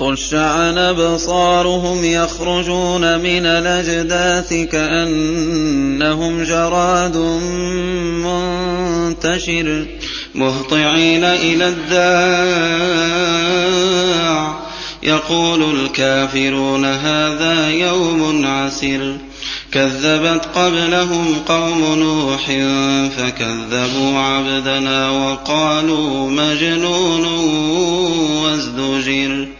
خش عن أبصارهم يخرجون من الأجداث كأنهم جراد منتشر مهطعين إلى الداع. يقول الكافرون هذا يوم عسر كذبت قبلهم قوم نوح فكذبوا عبدنا وقالوا مجنون وازدجر.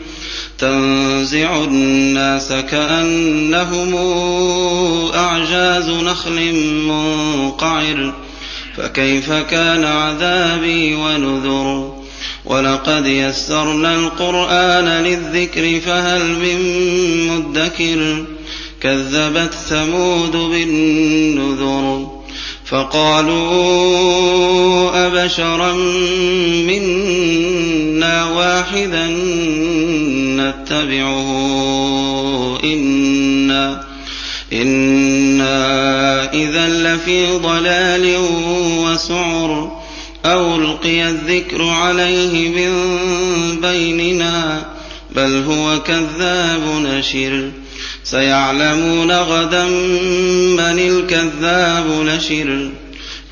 تنزع الناس كأنهم أعجاز نخل منقعر. فكيف كان عذابي ونذر؟ ولقد يسرنا القرآن للذكر فهل من مدكر؟ كذبت ثمود بالنذر. فقالوا أبشرا منا واحدا نتبعه إنا إنا إذا لفي ضلال وسعر أو ألقي الذكر عليه من بيننا بل هو كذاب نشر سيعلمون غدا من الكذاب نشر.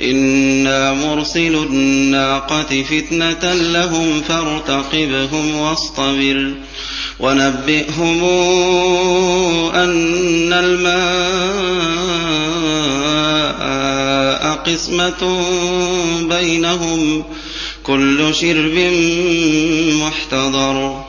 إنا مرسل الناقة فتنة لهم فارتقبهم واصطبر. ونبئهم أن الماء قسمة بينهم. كل شرب محتضر.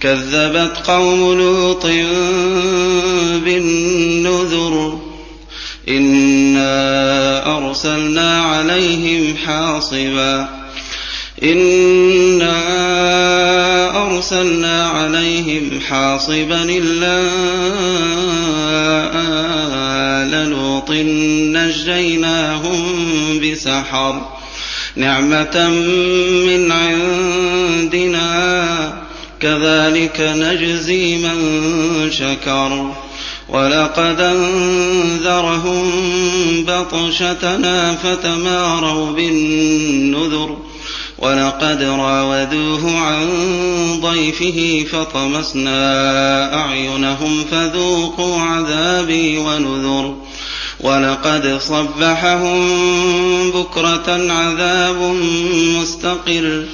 كذبت قوم لوط بالنذر إنا أرسلنا عليهم حاصبا إنا أرسلنا عليهم حاصبا إلا آل لوط نجيناهم بسحر نعمة من عندنا كذلك نجزي من شكر. ولقد أنذرهم بطشتنا فتماروا بالنذر. ولقد راودوه عن ضيفه فطمسنا أعينهم فذوقوا عذابي ونذر. ولقد صبحهم بكرة عذاب مستقر.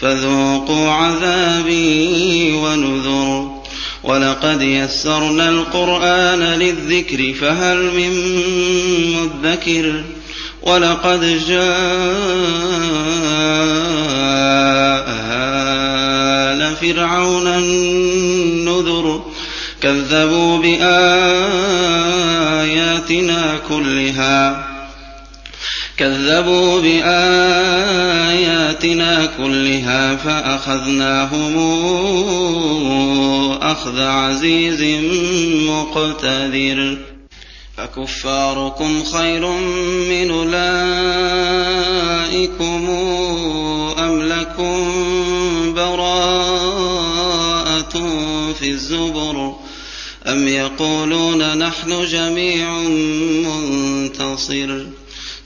فذوقوا عذابي ونذر. ولقد يسرنا القرآن للذكر فهل من مدكر؟ ولقد جاء آل فرعون النذر. كذبوا بآياتنا كلها. كذبوا بآياتنا كلها فأخذناهم أخذ عزيز مقتدر. فكفاركم خير من أولئكم أم لكم براءة في الزبر أم يقولون نحن جميع منتصر.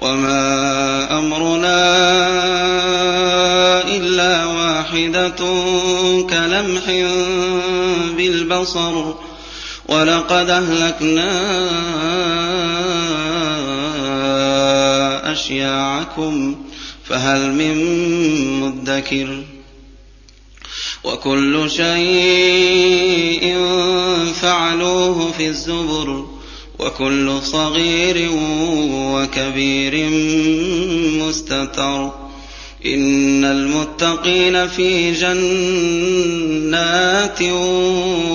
وما أمرنا إلا واحدة كلمح بالبصر ولقد أهلكنا أشياعكم فهل من مدكر وكل شيء فعلوه في الزبر وكل صغير وكبير مستتر. إن المتقين في جنات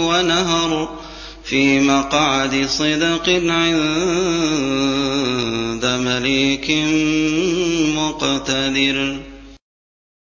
ونهر في مقعد صدق عند مليك مقتدر.